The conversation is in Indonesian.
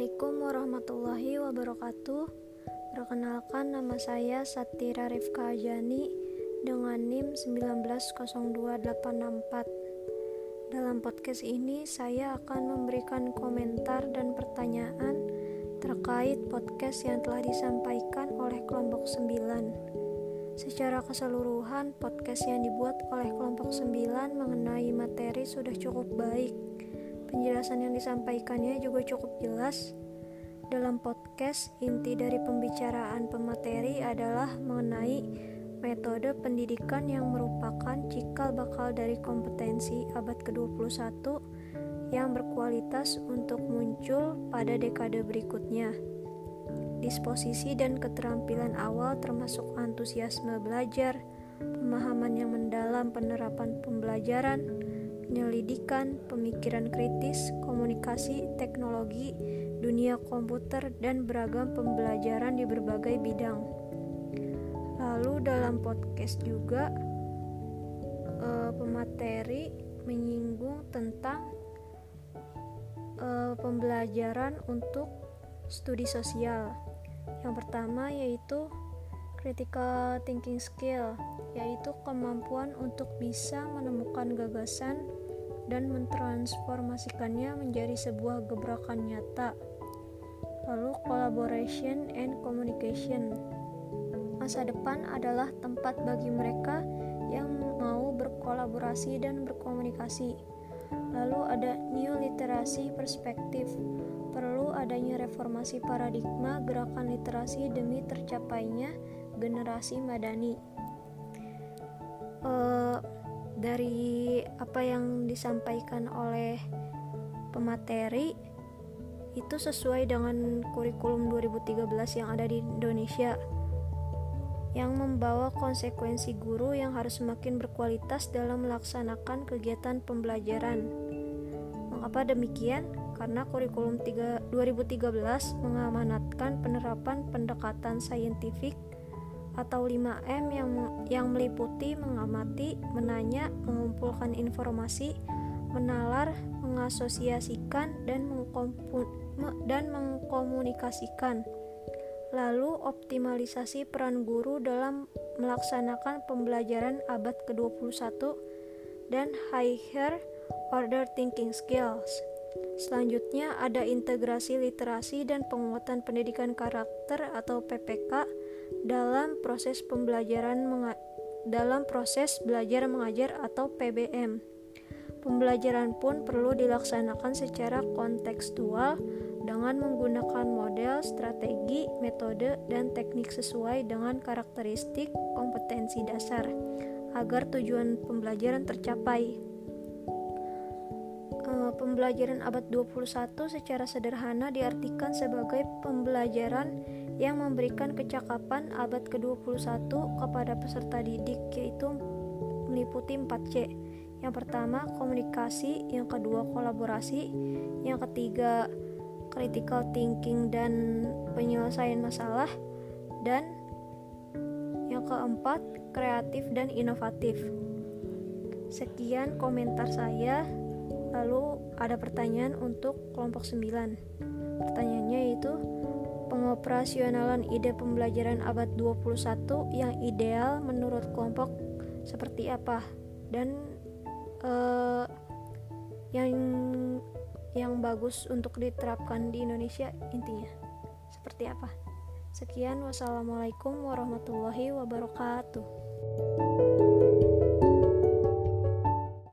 Assalamualaikum warahmatullahi wabarakatuh. Perkenalkan nama saya Satira Rifka Ajani dengan NIM 1902864. Dalam podcast ini saya akan memberikan komentar dan pertanyaan terkait podcast yang telah disampaikan oleh kelompok 9. Secara keseluruhan, podcast yang dibuat oleh kelompok 9 mengenai materi sudah cukup baik Penjelasan yang disampaikannya juga cukup jelas. Dalam podcast, inti dari pembicaraan pemateri adalah mengenai metode pendidikan yang merupakan cikal bakal dari kompetensi abad ke-21 yang berkualitas untuk muncul pada dekade berikutnya. Disposisi dan keterampilan awal termasuk antusiasme belajar, pemahaman yang mendalam penerapan pembelajaran, penyelidikan, pemikiran kritis, komunikasi, teknologi, dunia komputer, dan beragam pembelajaran di berbagai bidang. Lalu dalam podcast juga uh, pemateri menyinggung tentang uh, pembelajaran untuk studi sosial. Yang pertama yaitu critical thinking skill, yaitu kemampuan untuk bisa menemukan gagasan dan mentransformasikannya menjadi sebuah gebrakan nyata. Lalu collaboration and communication. Masa depan adalah tempat bagi mereka yang mau berkolaborasi dan berkomunikasi. Lalu ada new literasi perspektif. Perlu adanya reformasi paradigma gerakan literasi demi tercapainya generasi madani. Uh, dari apa yang disampaikan oleh pemateri itu sesuai dengan kurikulum 2013 yang ada di Indonesia yang membawa konsekuensi guru yang harus semakin berkualitas dalam melaksanakan kegiatan pembelajaran. Mengapa demikian? Karena kurikulum 3, 2013 mengamanatkan penerapan pendekatan saintifik atau 5M yang yang meliputi mengamati, menanya, mengumpulkan informasi, menalar, mengasosiasikan dan dan mengkomunikasikan. Lalu optimalisasi peran guru dalam melaksanakan pembelajaran abad ke-21 dan higher order thinking skills. Selanjutnya ada integrasi literasi dan penguatan pendidikan karakter atau PPK dalam proses pembelajaran dalam proses belajar mengajar atau PBM. Pembelajaran pun perlu dilaksanakan secara kontekstual dengan menggunakan model, strategi, metode, dan teknik sesuai dengan karakteristik kompetensi dasar agar tujuan pembelajaran tercapai. E, pembelajaran abad 21 secara sederhana diartikan sebagai pembelajaran yang memberikan kecakapan abad ke-21 kepada peserta didik yaitu meliputi 4C. Yang pertama komunikasi, yang kedua kolaborasi, yang ketiga critical thinking dan penyelesaian masalah dan yang keempat kreatif dan inovatif. Sekian komentar saya. Lalu ada pertanyaan untuk kelompok 9. Pertanyaannya yaitu pengoperasionalan ide pembelajaran abad 21 yang ideal menurut kelompok seperti apa? Dan uh, yang yang bagus untuk diterapkan di Indonesia intinya seperti apa? Sekian. Wassalamualaikum warahmatullahi wabarakatuh